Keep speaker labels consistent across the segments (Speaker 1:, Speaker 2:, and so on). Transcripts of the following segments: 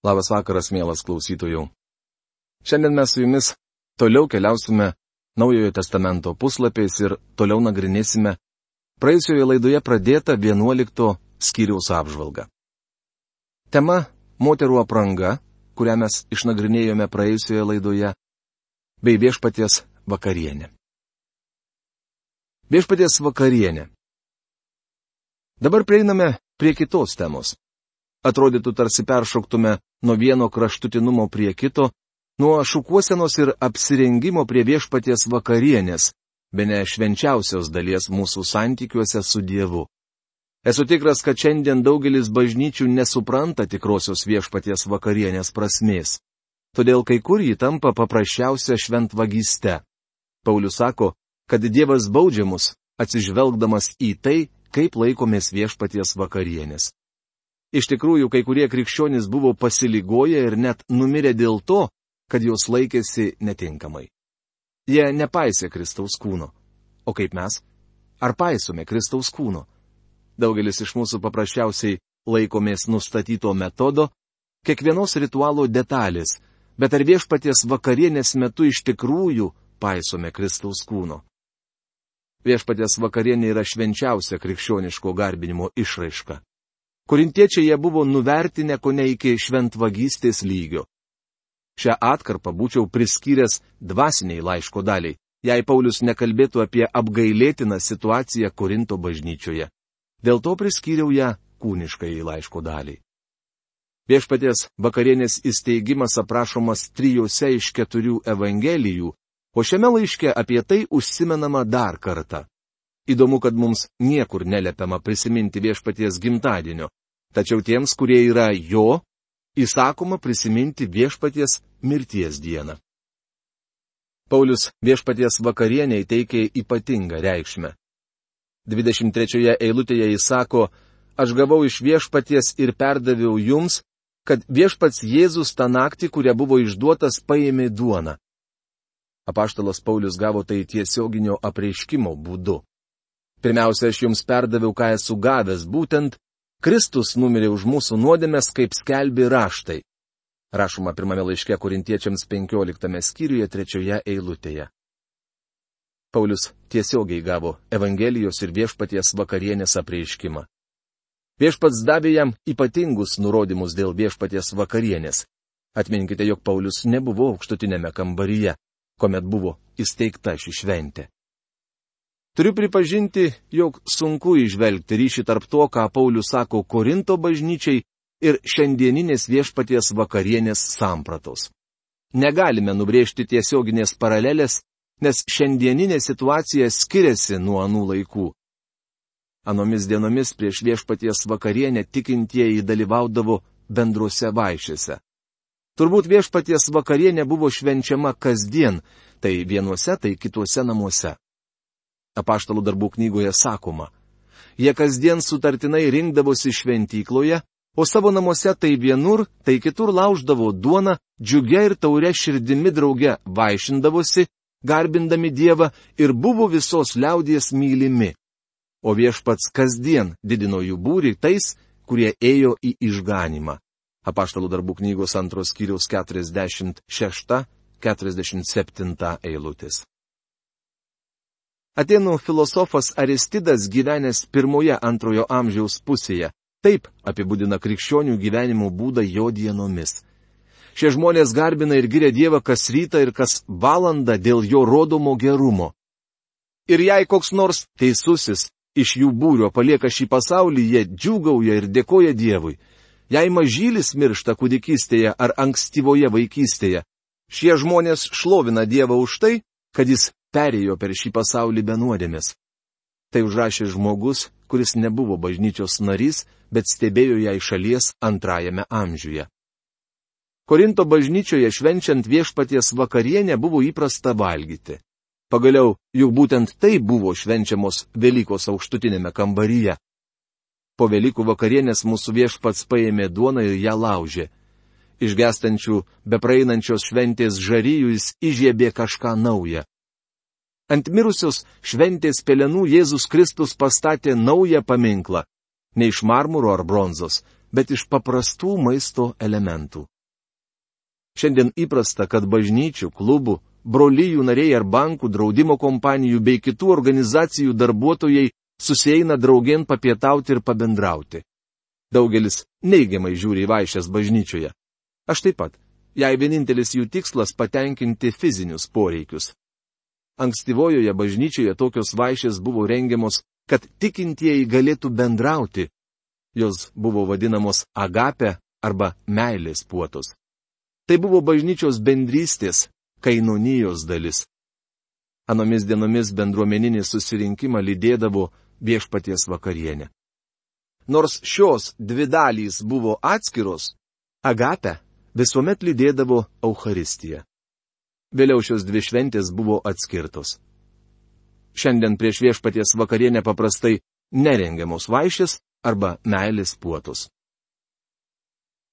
Speaker 1: Labas vakaras, mielas klausytojų. Šiandien mes su jumis toliau keliausime Naujojo testamento puslapiais ir toliau nagrinėsime praėjusioje laidoje pradėtą 11 skyriaus apžvalgą. Tema - moterų apranga, kurią mes išnagrinėjome praėjusioje laidoje, bei viešpaties vakarienė. Viešpaties vakarienė. Dabar prieiname prie kitos temos. Atrodytų tarsi peršoktume nuo vieno kraštutinumo prie kito, nuo šukuosenos ir apsirengimo prie viešpaties vakarienės, be ne švenčiausios dalies mūsų santykiuose su Dievu. Esu tikras, kad šiandien daugelis bažnyčių nesupranta tikrosios viešpaties vakarienės prasmės. Todėl kai kur jį tampa paprasčiausia šventvagyste. Paulius sako, kad Dievas baudžiamus, atsižvelgdamas į tai, kaip laikomės viešpaties vakarienės. Iš tikrųjų, kai kurie krikščionys buvo pasiligoję ir net numirė dėl to, kad jos laikėsi netinkamai. Jie nepaisė Kristaus kūno. O kaip mes? Ar paisome Kristaus kūno? Daugelis iš mūsų paprasčiausiai laikomės nustatyto metodo, kiekvienos ritualo detalės, bet ar viešpaties vakarienės metu iš tikrųjų paisome Kristaus kūno? Viešpaties vakarienė yra švenčiausia krikščioniško garbinimo išraiška. Korintiečiai jie buvo nuvertinę ko ne iki šventvagystės lygio. Šią atkarpą būčiau priskyręs dvasiniai laiško daliai, jei Paulius nekalbėtų apie apgailėtiną situaciją Korinto bažnyčioje. Dėl to priskyriau ją kūniškai laiško daliai. Viešpaties vakarienės įsteigimas aprašomas trijose iš keturių evangelijų, o šiame laiške apie tai užsimenama dar kartą. Įdomu, kad mums niekur neliepiama prisiminti viešpaties gimtadienio, Tačiau tiems, kurie yra jo, įsakoma prisiminti viešpaties mirties dieną. Paulius viešpaties vakarieniai teikė ypatingą reikšmę. 23 eilutėje jis sako, aš gavau iš viešpaties ir perdaviau jums, kad viešpats Jėzus tą naktį, kuria buvo išduotas, paėmė duoną. Apaštalas Paulius gavo tai tiesioginio apreiškimo būdu. Pirmiausia, aš jums perdaviau, ką esu gavęs, būtent Kristus numirė už mūsų nuodėmės, kaip skelbi raštai. Rašoma pirmame laiške korintiečiams 15 skyriuje trečioje eilutėje. Paulius tiesiogiai gavo Evangelijos ir viešpaties vakarienės apreiškimą. Viešpats davė jam ypatingus nurodymus dėl viešpaties vakarienės. Atminkite, jog Paulius nebuvo aukštutinėme kambaryje, kuomet buvo įsteigta ši šventė. Turiu pripažinti, jog sunku išvelgti ryšį tarp to, ką Paulius sako Korinto bažnyčiai ir šiandieninės viešpaties vakarienės sampratos. Negalime nubrėžti tiesioginės paralelės, nes šiandieninė situacija skiriasi nuo anų laikų. Anomis dienomis prieš viešpaties vakarienę tikintieji dalyvaudavo bendruose vaišėse. Turbūt viešpaties vakarienė buvo švenčiama kasdien, tai vienuose, tai kituose namuose. Apaštalų darbų knygoje sakoma, jie kasdien sutartinai rinkdavosi šventykloje, o savo namuose tai vienur, tai kitur lauždavo duoną, džiugia ir taure širdimi drauge vaišindavosi, garbindami Dievą ir buvo visos liaudies mylimi. O viešpats kasdien didino jų būrį tais, kurie ėjo į išganimą. Apaštalų darbų knygos antros kiriaus 46-47 eilutės. Atenų filosofas Aristidas gyvenęs pirmoje antrojo amžiaus pusėje taip apibūdina krikščionių gyvenimo būdą jo dienomis. Šie žmonės garbina ir giria Dievą kas rytą ir kas valandą dėl jo rodomo gerumo. Ir jei koks nors teisusis iš jų būrio palieka šį pasaulį, jie džiūgauja ir dėkoja Dievui. Jei mažylis miršta kūdikystėje ar ankstyvoje vaikystėje, šie žmonės šlovina Dievą už tai, kad jis perėjo per šį pasaulį be nuodėmės. Tai užrašė žmogus, kuris nebuvo bažnyčios narys, bet stebėjo ją iš šalies antrajame amžiuje. Korinto bažnyčioje švenčiant viešpaties vakarienę buvo įprasta valgyti. Pagaliau, juk būtent tai buvo švenčiamos Velykos aukštutinėme kambaryje. Po Velykų vakarienės mūsų viešpats paėmė duoną ir ją laužė. Išgestančių, bepraeinančios šventės žaryjų jis įžiebė kažką naują. Ant mirusios šventės pelenų Jėzus Kristus pastatė naują paminklą. Ne iš marmuro ar bronzos, bet iš paprastų maisto elementų. Šiandien įprasta, kad bažnyčių, klubų, brolyjų nariai ar bankų, draudimo kompanijų bei kitų organizacijų darbuotojai susieina draugien papietauti ir pabendrauti. Daugelis neigiamai žiūri į vaišės bažnyčioje. Aš taip pat, jei vienintelis jų tikslas patenkinti fizinius poreikius. Ankstyvojoje bažnyčioje tokios vaišės buvo rengiamos, kad tikintieji galėtų bendrauti. Jos buvo vadinamos agape arba meilės puotos. Tai buvo bažnyčios bendrystės, kainonijos dalis. Anomis dienomis bendruomeninį susirinkimą lydėdavo viešpaties vakarienė. Nors šios dvi dalys buvo atskiros, Agapę visuomet lydėdavo Euharistija. Vėliau šios dvi šventės buvo atskirtos. Šiandien prieš viešpaties vakarienę paprastai nerengiamos vaišės arba meilės puotos.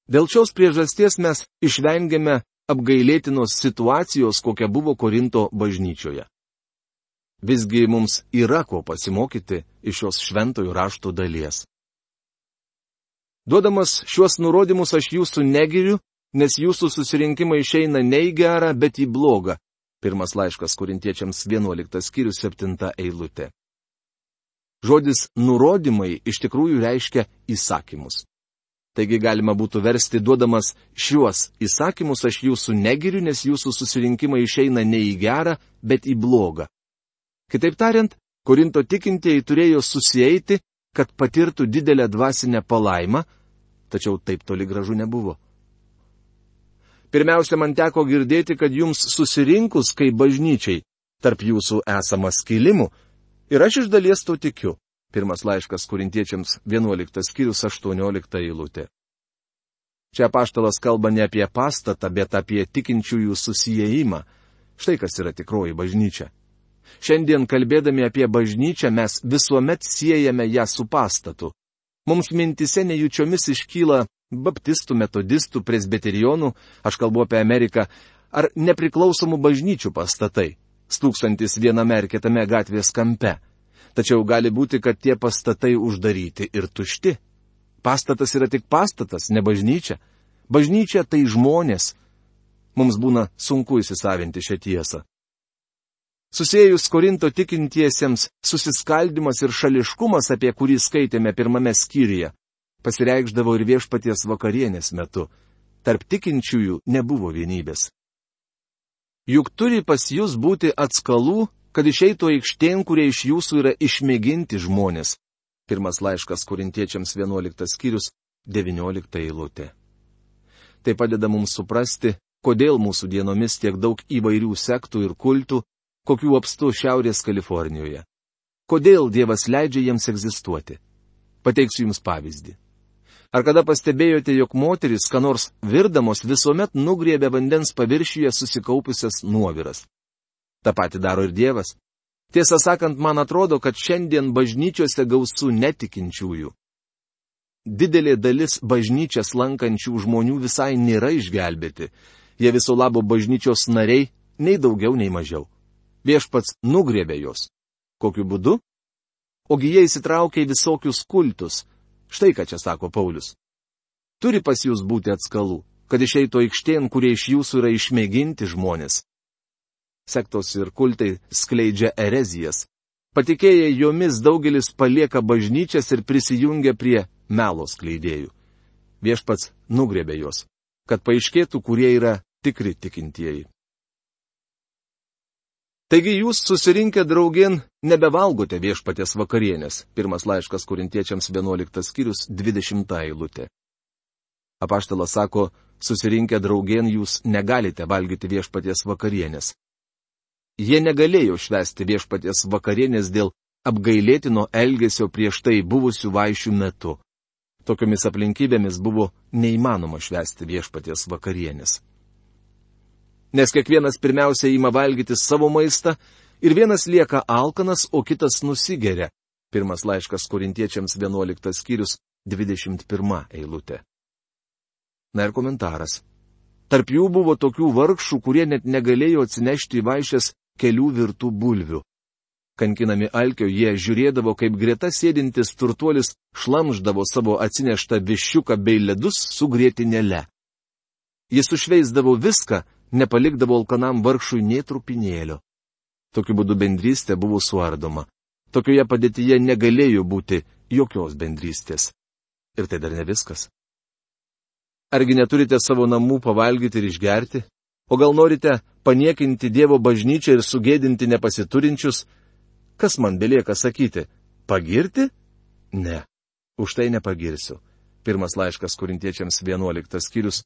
Speaker 1: Dėl šios priežasties mes išvengėme apgailėtinos situacijos, kokia buvo Korinto bažnyčioje. Visgi mums yra ko pasimokyti iš šios šventojų rašto dalies. Duodamas šiuos nurodymus aš jūsų negiriu, nes jūsų susirinkimai išeina ne į gerą, bet į blogą. Pirmas laiškas korintiečiams 11 skyrius 7 eilutė. Žodis nurodymai iš tikrųjų reiškia įsakymus. Taigi galima būtų versti duodamas šiuos įsakymus aš jūsų negiriu, nes jūsų susirinkimai išeina ne į gerą, bet į blogą. Kitaip tariant, Korinto tikintieji turėjo susieiti, kad patirtų didelę dvasinę palaimą, tačiau taip toli gražu nebuvo. Pirmiausia, man teko girdėti, kad jums susirinkus kaip bažnyčiai, tarp jūsų esama skilimų, ir aš iš dalies to tikiu. Pirmas laiškas kurintiečiams 11 skyrius 18 eilutė. Čia paštalas kalba ne apie pastatą, bet apie tikinčiųjų susijėjimą. Štai kas yra tikroji bažnyčia. Šiandien kalbėdami apie bažnyčią mes visuomet siejame ją su pastatu. Mums mintise nejučiomis iškyla baptistų, metodistų, presbiterionų, aš kalbu apie Ameriką, ar nepriklausomų bažnyčių pastatai, stūksantis viename ar kitame gatvės kampe. Tačiau gali būti, kad tie pastatai uždaryti ir tušti. Pastatas yra tik pastatas, ne bažnyčia. Bažnyčia tai žmonės. Mums būna sunku įsisavinti šią tiesą. Susijęs Korinto tikintiesiems susiskaldimas ir šališkumas, apie kurį skaitėme pirmame skyriuje, pasireikždavo ir viešpaties vakarienės metu. Tarp tikinčiųjų nebuvo vienybės. Juk turi pas jūs būti atskalų kad išeitų aikštėn, kurie iš jūsų yra išmėginti žmonės. Pirmas laiškas korintiečiams 11 skyrius 19 eilutė. Tai padeda mums suprasti, kodėl mūsų dienomis tiek daug įvairių sektų ir kultų, kokių apstu Šiaurės Kalifornijoje. Kodėl Dievas leidžia jiems egzistuoti? Pateiksiu Jums pavyzdį. Ar kada pastebėjote, jog moteris, ką nors virdamos, visuomet nugriebė vandens paviršiuje susikaupusias nuoviras? Ta pati daro ir Dievas. Tiesą sakant, man atrodo, kad šiandien bažnyčiose gausų netikinčiųjų. Didelė dalis bažnyčias lankančių žmonių visai nėra išgelbėti. Jie viso labo bažnyčios nariai, nei daugiau, nei mažiau. Viešpats nugrėbė juos. Kokiu būdu? Ogi jie įsitraukia į visokius kultus. Štai ką čia sako Paulius. Turi pas jūs būti atskalų, kad išeitų aikštėn, kurie iš jūsų yra išmėginti žmonės sektos ir kultai skleidžia erezijas. Patikėję jomis daugelis palieka bažnyčias ir prisijungia prie melos kleidėjų. Viešpats nugrėbė juos, kad paaiškėtų, kurie yra tikri tikintieji. Taigi jūs susirinkę draugien nebevalgote viešpatės vakarienės. Pirmas laiškas kurintiečiams 11 skyrius 20 eilutė. Apaštalas sako, susirinkę draugien jūs negalite valgyti viešpatės vakarienės. Jie negalėjo švesti viešpaties vakarienės dėl apgailėtino elgesio prieš tai buvusių vaišių metu. Tokiomis aplinkybėmis buvo neįmanoma švesti viešpaties vakarienės. Nes kiekvienas pirmiausia įma valgyti savo maistą ir vienas lieka alkanas, o kitas nusigeria. Pirmas laiškas korintiečiams 11 skyrius 21 eilutė. Na ir komentaras. Tarp jų buvo tokių vargšų, kurie net negalėjo atsinešti į vaišės kelių virtų bulvių. Kankinami alkio jie žiūrėdavo, kaip greta sėdintis turtuolis šlamždavo savo atsineštą viščiuką bei ledus su grėtinėle. Jis sušveisdavo viską, nepalikdavo alkanam vargšui nie trupinėlio. Tokiu būdu bendrystė buvo suardoma. Tokioje padėtyje negalėjo būti jokios bendrystės. Ir tai dar ne viskas. Argi neturite savo namų pavalgyti ir išgerti? O gal norite paniekinti Dievo bažnyčią ir sugėdinti nepasiturinčius? Kas man belieka sakyti? Pagirti? Ne. Už tai nepagirsiu. Pirmas laiškas kurintiečiams 11 skyrius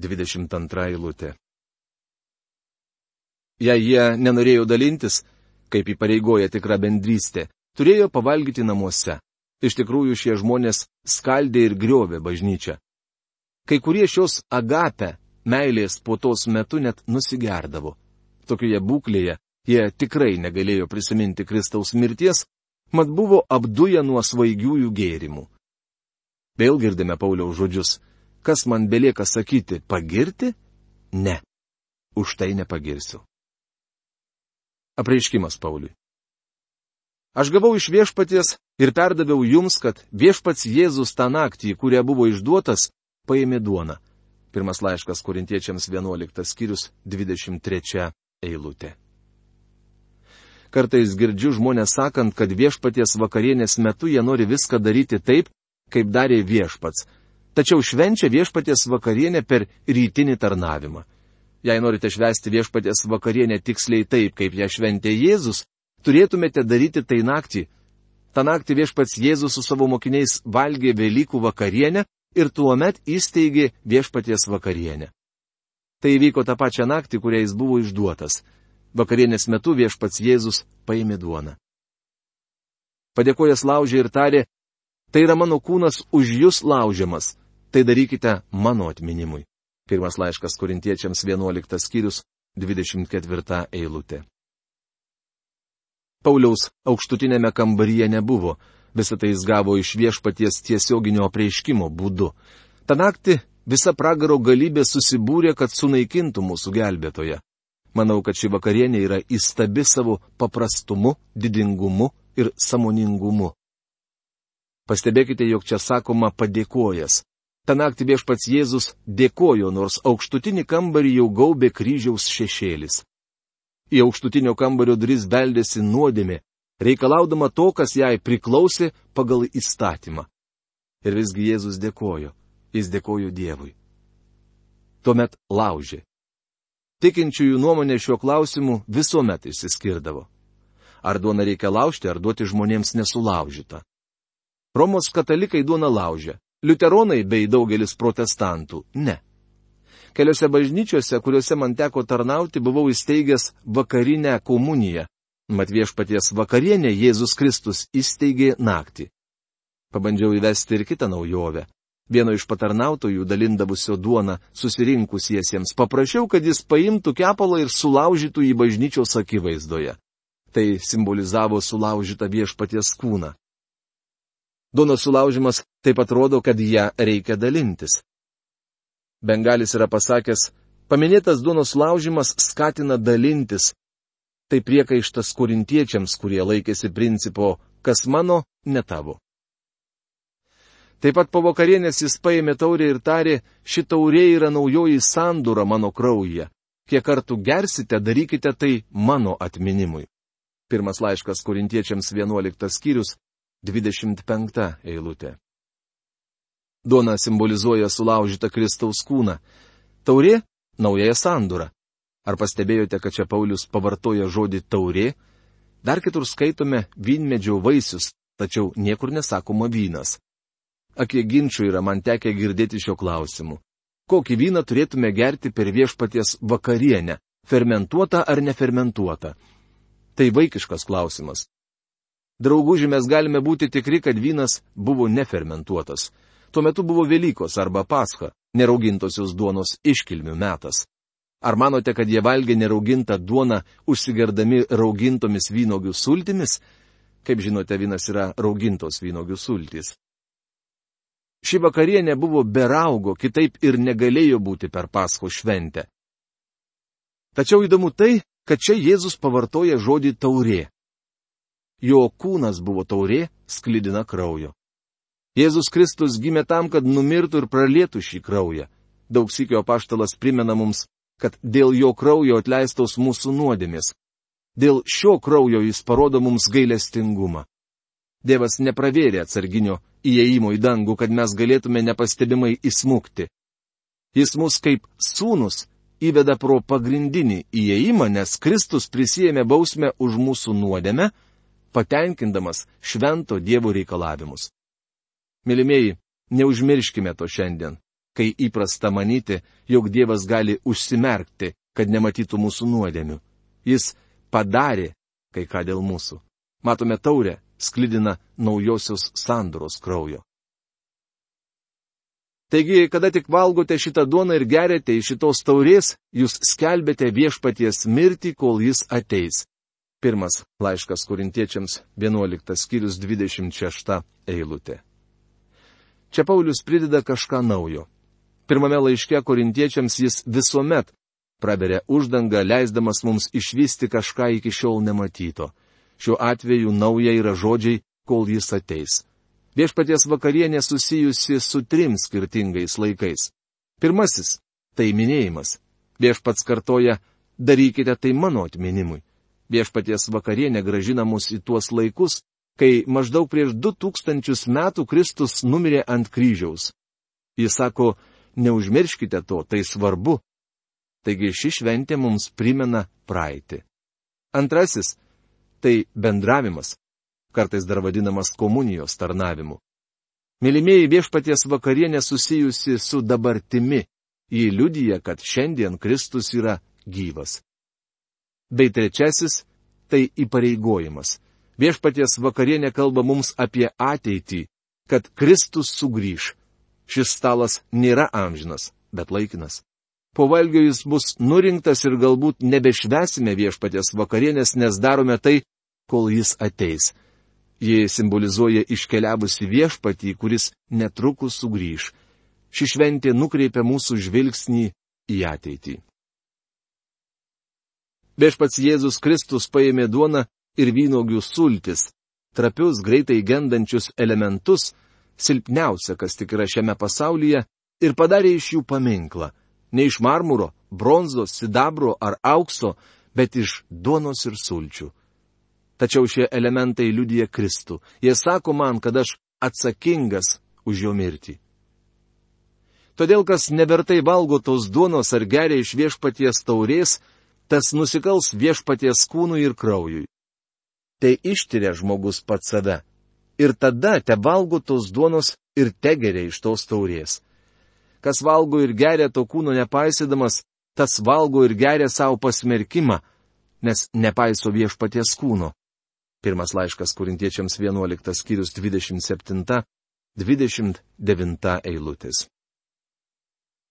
Speaker 1: 22 eilutė. Jei jie nenorėjo dalintis, kaip įpareigoja tikra bendrystė, turėjo pavalgyti namuose. Iš tikrųjų šie žmonės skaldė ir griovė bažnyčią. Kai kurie šios agape meilės po tos metu net nusigerdavo. Tokioje būklėje jie tikrai negalėjo prisiminti Kristaus mirties, mat buvo apduję nuo svaigiųjų gėrimų. Vėl girdime Pauliaus žodžius. Kas man belieka sakyti - pagirti? Ne. Už tai nepagirsiu. Apreiškimas Pauliui. Aš gavau iš viešpaties ir perdaviau jums, kad viešpats Jėzus tą naktį, kurią buvo išduotas, paėmė duoną. Pirmas laiškas korintiečiams 11 skyrius 23 eilutė. Kartais girdžiu žmonės sakant, kad viešpaties vakarienės metu jie nori viską daryti taip, kaip darė viešpats. Tačiau švenčia viešpaties vakarienę per rytinį tarnavimą. Jei norite švęsti viešpaties vakarienę tiksliai taip, kaip ją šventė Jėzus, turėtumėte daryti tai naktį. Ta naktį viešpats Jėzus su savo mokiniais valgė Velykų vakarienę ir tuomet įsteigė viešpaties vakarienę. Tai įvyko tą pačią naktį, kurią jis buvo išduotas. Vakarienės metu viešpats Jėzus paėmė duoną. Padėkojas laužė ir tarė, tai yra mano kūnas už jūs laužiamas, tai darykite mano atminimui. Pirmas laiškas korintiečiams 11 skyrius 24 eilutė. Pauliaus aukštutinėme kambaryje nebuvo, Visą tai jis gavo iš viešpaties tiesioginio apreiškimo būdu. Ta naktį visa pragaro galybė susibūrė, kad sunaikintų mūsų gelbėtoje. Manau, kad ši vakarienė yra įstabi savo paprastumu, didingumu ir samoningumu. Pastebėkite, jog čia sakoma padėkojas. Ta naktį viešpats Jėzus dėkojo, nors aukštutinį kambarį jau gaubė kryžiaus šešėlis. Į aukštutinio kambario duris beldėsi nuodėmė, reikalaudama to, kas jai priklausė pagal įstatymą. Ir visgi Jėzus dėkojo, jis dėkojo Dievui. Tuomet laužė. Tikinčiųjų nuomonė šiuo klausimu visuomet išsiskirdavo. Ar duona reikia laužti, ar duoti žmonėms nesulaužytą. Romos katalikai duona laužia, liuteronai bei daugelis protestantų - ne. Keliose bažnyčiose, kuriuose man teko tarnauti, buvau įsteigęs vakarinę komuniją, Mat viešpaties vakarienė Jėzus Kristus įsteigė naktį. Pabandžiau įvesti ir kitą naujovę. Vieno iš patarnautojų dalindavusio duoną susirinkusiesiems paprašiau, kad jis paimtų kepalą ir sulaužytų į bažnyčios akivaizdoje. Tai simbolizavo sulaužytą viešpaties kūną. Duonos sulaužimas taip atrodo, kad ją reikia dalintis. Bengalis yra pasakęs, paminėtas duonos laužimas skatina dalintis, Tai priekaištas korintiečiams, kurie laikėsi principo, kas mano, ne tavo. Taip pat po vakarienės jis paėmė taurę ir tarė, ši taurė yra naujoji sandūra mano kraujyje. Kiek kartų gersite, darykite tai mano atminimui. Pirmas laiškas korintiečiams 11 skyrius 25 eilutė. Duona simbolizuoja sulaužytą Kristaus kūną. Taurė - naująją sandūrą. Ar pastebėjote, kad čia Paulius pavartoja žodį taurė? Dar kitur skaitome vynmedžio vaisius, tačiau niekur nesakoma vynas. Akie ginčių yra man tekę girdėti šio klausimu. Kokį vyną turėtume gerti per viešpaties vakarienę - fermentuotą ar nefermentuotą? Tai vaikiškas klausimas. Draugų žymės galime būti tikri, kad vynas buvo nefermentuotas. Tuo metu buvo Velykos arba Pascha, neraugintosios duonos iškilmių metas. Ar manote, kad jie valgė neraugintą duoną, užsigerdami raugintomis vynogių sultimis? Kaip žinote, vynas yra raugintos vynogių sultys. Ši vakarienė buvo be raugo, kitaip ir negalėjo būti per Pasko šventę. Tačiau įdomu tai, kad čia Jėzus pavartoja žodį taurė. Jo kūnas buvo taurė, sklydina kraujo. Jėzus Kristus gimė tam, kad numirtų ir pralėtų šį kraują. Daug sikio paštalas primena mums, kad dėl jo kraujo atleistos mūsų nuodėmės. Dėl šio kraujo jis parodo mums gailestingumą. Dievas nepravėrė atsarginio įėjimo į dangų, kad mes galėtume nepastebimai įsmukti. Jis mus kaip sūnus įveda pro pagrindinį įėjimą, nes Kristus prisijėmė bausmę už mūsų nuodėmę, patenkindamas švento Dievo reikalavimus. Milimieji, neužmirškime to šiandien, kai įprasta manyti, jog Dievas gali užsimerkti, kad nematytų mūsų nuodėmių. Jis padarė kai ką dėl mūsų. Matome taurę, sklidina naujosios sandoros kraujo. Taigi, kada tik valgote šitą duoną ir gerėte iš šitos taurės, jūs skelbėte viešpaties mirtį, kol jis ateis. Pirmas laiškas korintiečiams 11 skyrius 26 eilutė. Čia Paulius prideda kažką naujo. Pirmame laiške korintiečiams jis visuomet praveria uždangą, leisdamas mums išvysti kažką iki šiol nematyto. Šiuo atveju nauja yra žodžiai, kol jis ateis. Viešpaties vakarienė susijusi su trim skirtingais laikais. Pirmasis - tai minėjimas. Viešpats kartoja - darykite tai mano atminimui. Viešpaties vakarienė gražina mus į tuos laikus, kai maždaug prieš du tūkstančius metų Kristus numirė ant kryžiaus. Jis sako, neužmirškite to, tai svarbu. Taigi ši šventė mums primena praeitį. Antrasis - tai bendravimas kartais dar vadinamas komunijos tarnavimu. Mylimieji viešpaties vakarienė susijusi su dabartimi. Jį liudyja, kad šiandien Kristus yra gyvas. Bei trečiasis - tai įpareigojimas. Viešpaties vakarienė kalba mums apie ateitį, kad Kristus sugrįž. Šis stalas nėra amžinas, bet laikinas. Po valgio jis bus nurinktas ir galbūt nebešvesime viešpaties vakarienės, nes darome tai, kol jis ateis. Ji simbolizuoja iškeliavusi viešpatį, kuris netrukus sugrįž. Ši šventė nukreipia mūsų žvilgsnį į ateitį. Viešpats Jėzus Kristus paėmė duoną ir vynogių sultis, trapius, greitai gendančius elementus, silpniausia, kas tik yra šiame pasaulyje, ir padarė iš jų paminklą. Ne iš marmuro, bronzos, sidabro ar aukso, bet iš duonos ir sulčių. Tačiau šie elementai liudija Kristų. Jie sako man, kad aš atsakingas už jo mirtį. Todėl, kas nevertai valgo tos duonos ar geria iš viešpaties taurės, tas nusikals viešpaties kūnui ir kraujui. Tai ištiria žmogus pats save. Ir tada te valgo tos duonos ir te geria iš tos taurės. Kas valgo ir geria to kūno nepaisydamas, tas valgo ir geria savo pasmerkimą, nes nepaiso viešpaties kūno. Pirmas laiškas kurintiečiams 11 skyrius 27-29 eilutės.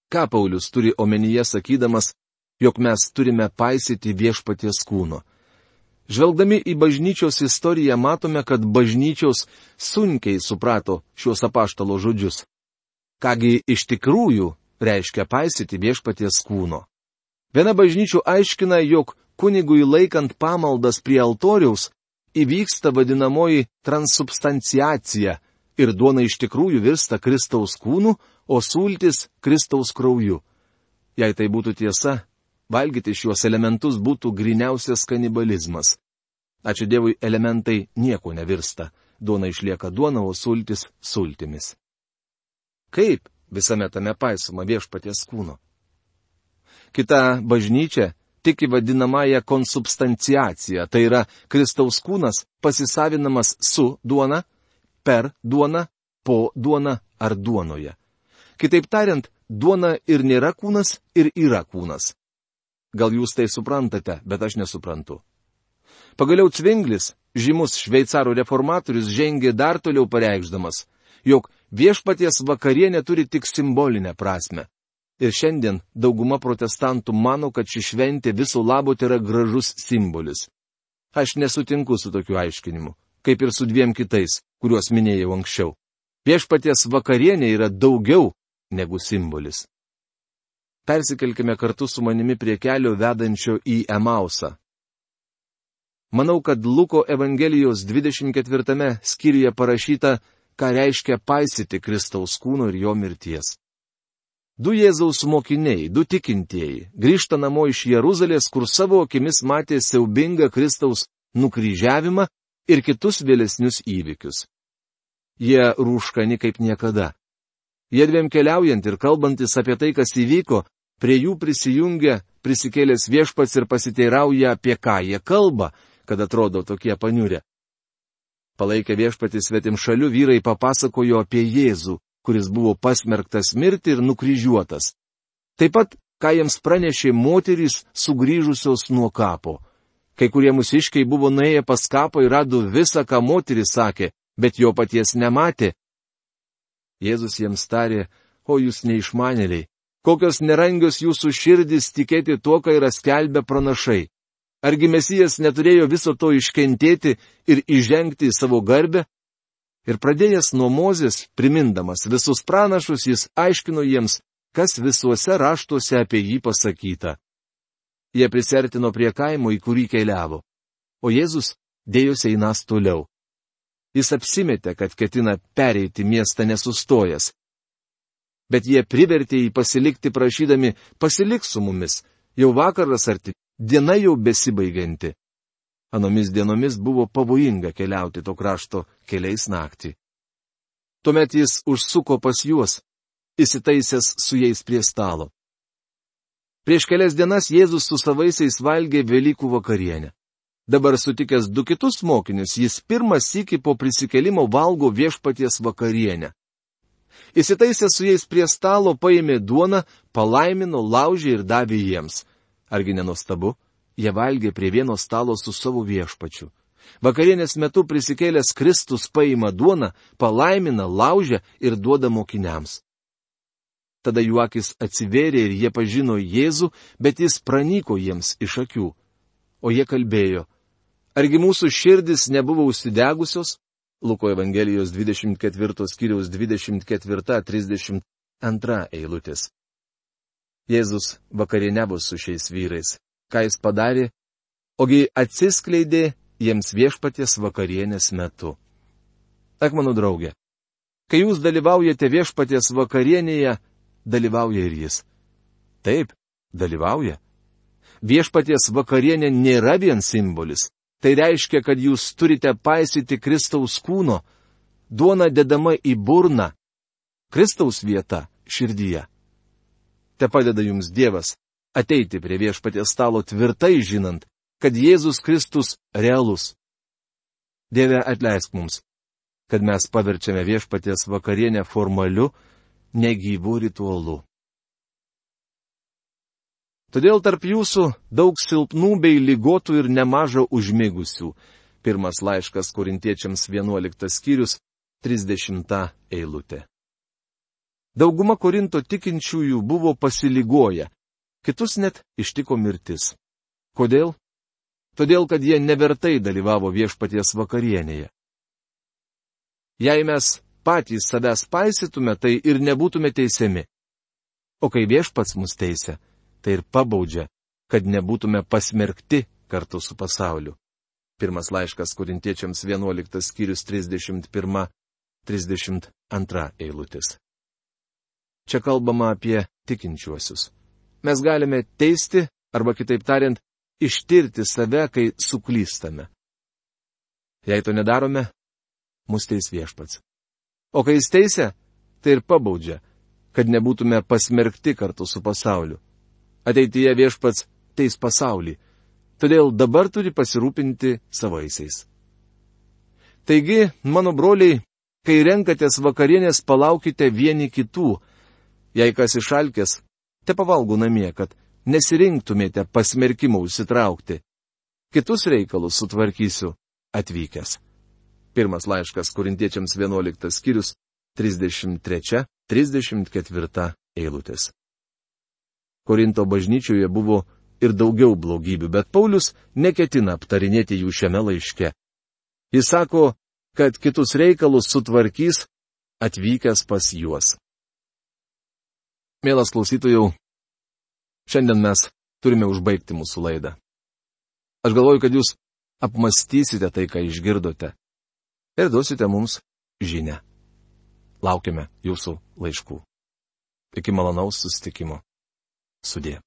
Speaker 1: Ką Paulius turi omenyje sakydamas, jog mes turime paisyti viešpaties kūno? Žvelgdami į bažnyčios istoriją matome, kad bažnyčios sunkiai suprato šios apaštalo žodžius. Kągi iš tikrųjų reiškia paisyti viešpaties kūno. Viena bažnyčių aiškina, jog kunigui laikant pamaldas prie altoriaus, įvyksta vadinamoji transubstanciacija ir duona iš tikrųjų virsta Kristaus kūnu, o sultis Kristaus krauju. Jei tai būtų tiesa, valgyti šiuos elementus būtų griniausias kanibalizmas. Ačiū Dievui, elementai nieko nevirsta. Duona išlieka duona, o sultis sultimis. Kaip visame tame paisoma viešpaties kūno? Kita bažnyčia tiki vadinamąją konsubstanciaciją, tai yra Kristaus kūnas pasisavinamas su duona, per duoną, po duoną ar duonoje. Kitaip tariant, duona ir nėra kūnas, ir yra kūnas. Gal jūs tai suprantate, bet aš nesuprantu. Pagaliau Cvinglis, žymus šveicarų reformatorius, žengė dar toliau pareikšdamas, jog viešpaties vakarienė turi tik simbolinę prasme. Ir šiandien dauguma protestantų mano, kad ši šventė visų labo tai yra gražus simbolis. Aš nesutinku su tokiu aiškinimu, kaip ir su dviem kitais, kuriuos minėjau anksčiau. Viešpaties vakarienė yra daugiau negu simbolis. Persikelkime kartu su manimi prie kelio vedančio į Emausą. Manau, kad Luko Evangelijos 24 skyriuje parašyta, ką reiškia paisyti Kristaus kūno ir jo mirties. Du Jėzaus mokiniai, du tikintieji, grįžta namo iš Jeruzalės, kur savo akimis matė siaubingą Kristaus nukryžiavimą ir kitus vėlesnius įvykius. Jie rūškani kaip niekada. Jie dviem keliaujant ir kalbantis apie tai, kas įvyko, prie jų prisijungia prisikėlęs viešpats ir pasiteirauja, apie ką jie kalba, kad atrodo tokie paniurė. Palaikę viešpatį svetim šalių vyrai papasakojo apie Jėzų, kuris buvo pasmerktas mirti ir nukryžiuotas. Taip pat, ką jiems pranešė moterys sugrįžusios nuo kapo. Kai kurie musiškiai buvo nuėję pas kapą ir rado visą, ką moteris sakė, bet jo paties nematė. Jėzus jiems tarė, o jūs neišmanėliai, kokios nerangios jūsų širdis tikėti tuo, ką yra skelbę pranašai. Argi mesijas neturėjo viso to iškentėti ir įžengti į savo garbę? Ir pradėjęs nuo mozės, primindamas visus pranašus, jis aiškino jiems, kas visuose raštuose apie jį pasakyta. Jie prisertino prie kaimo, į kurį keliavo. O Jėzus dėjosi einas toliau. Jis apsimetė, kad ketina pereiti miestą nesustojęs. Bet jie privertė jį pasilikti prašydami, pasilik su mumis, jau vakaras arti diena jau besibaigianti. Anomis dienomis buvo pavojinga keliauti to krašto keliais naktį. Tuomet jis užsuko pas juos, įsitaisęs su jais prie stalo. Prieš kelias dienas Jėzus su savaisiais valgė Velykų vakarienę. Dabar sutikęs du kitus mokinius, jis pirmas sėki po prisikelimo valgo viešpaties vakarienę. Įsitaisęs su jais prie stalo paėmė duoną, palaimino, laužė ir davė jiems. Argi nenustabu, jie valgė prie vieno stalo su savo viešpačiu. Vakarienės metu prisikėlęs Kristus paima duoną, palaimina, laužia ir duoda mokiniams. Tada jų akis atsivėrė ir jie pažino Jėzų, bet jis pranyko jiems iš akių. O jie kalbėjo, argi mūsų širdis nebuvo užsidegusios? Luko Evangelijos 24 skyriaus 24-32 eilutės. Jėzus vakarieniavo su šiais vyrais. Ką jis padarė? Ogi atsiskleidė jiems viešpaties vakarienės metu. Ak, mano draugė, kai jūs dalyvaujate viešpaties vakarienėje, dalyvauja ir jis. Taip, dalyvauja. Viešpaties vakarienė nėra vien simbolis. Tai reiškia, kad jūs turite paisyti Kristaus kūno. Duona dedama į burną. Kristaus vieta širdyje. Te padeda jums Dievas ateiti prie viešpaties stalo tvirtai žinant, kad Jėzus Kristus realus. Dieve atleisk mums, kad mes paverčiame viešpaties vakarienę formaliu, negyvų ritualu. Todėl tarp jūsų daug silpnų bei lygotų ir nemaža užmigusių. Pirmas laiškas korintiečiams 11 skyrius 30 eilutė. Dauguma Korinto tikinčiųjų buvo pasiligoję, kitus net ištiko mirtis. Kodėl? Todėl, kad jie nevertai dalyvavo viešpaties vakarienėje. Jei mes patys savęs paisytume, tai ir nebūtume teisiami. O kai viešpats mus teisia, tai ir pabaudžia, kad nebūtume pasmerkti kartu su pasauliu. Pirmas laiškas kurintiečiams 11 skyrius 31-32 eilutės. Čia kalbama apie tikinčiuosius. Mes galime teisti, arba kitaip tariant, ištirti save, kai suklystame. Jei to nedarome, mus teis viešpats. O kai jis teisia, tai ir pabaudžia, kad nebūtume pasmerkti kartu su pasauliu. Ateityje viešpats teis pasaulį, todėl dabar turi pasirūpinti savaisiais. Taigi, mano broliai, kai renkatės vakarienės, palaukite vieni kitų, Jei kas išalkės, te pavalgų namie, kad nesirinktumėte pasmerkimų užsitraukti. Kitus reikalus sutvarkysiu atvykęs. Pirmas laiškas Korintiečiams 11 skyrius 33-34 eilutės. Korinto bažnyčioje buvo ir daugiau blogybių, bet Paulius neketina aptarinėti jų šiame laiške. Jis sako, kad kitus reikalus sutvarkys atvykęs pas juos. Mielas klausytojų, šiandien mes turime užbaigti mūsų laidą. Aš galvoju, kad jūs apmastysite tai, ką išgirdote ir duosite mums žinę. Laukiame jūsų laiškų. Iki malonaus sustikimo. Sudė.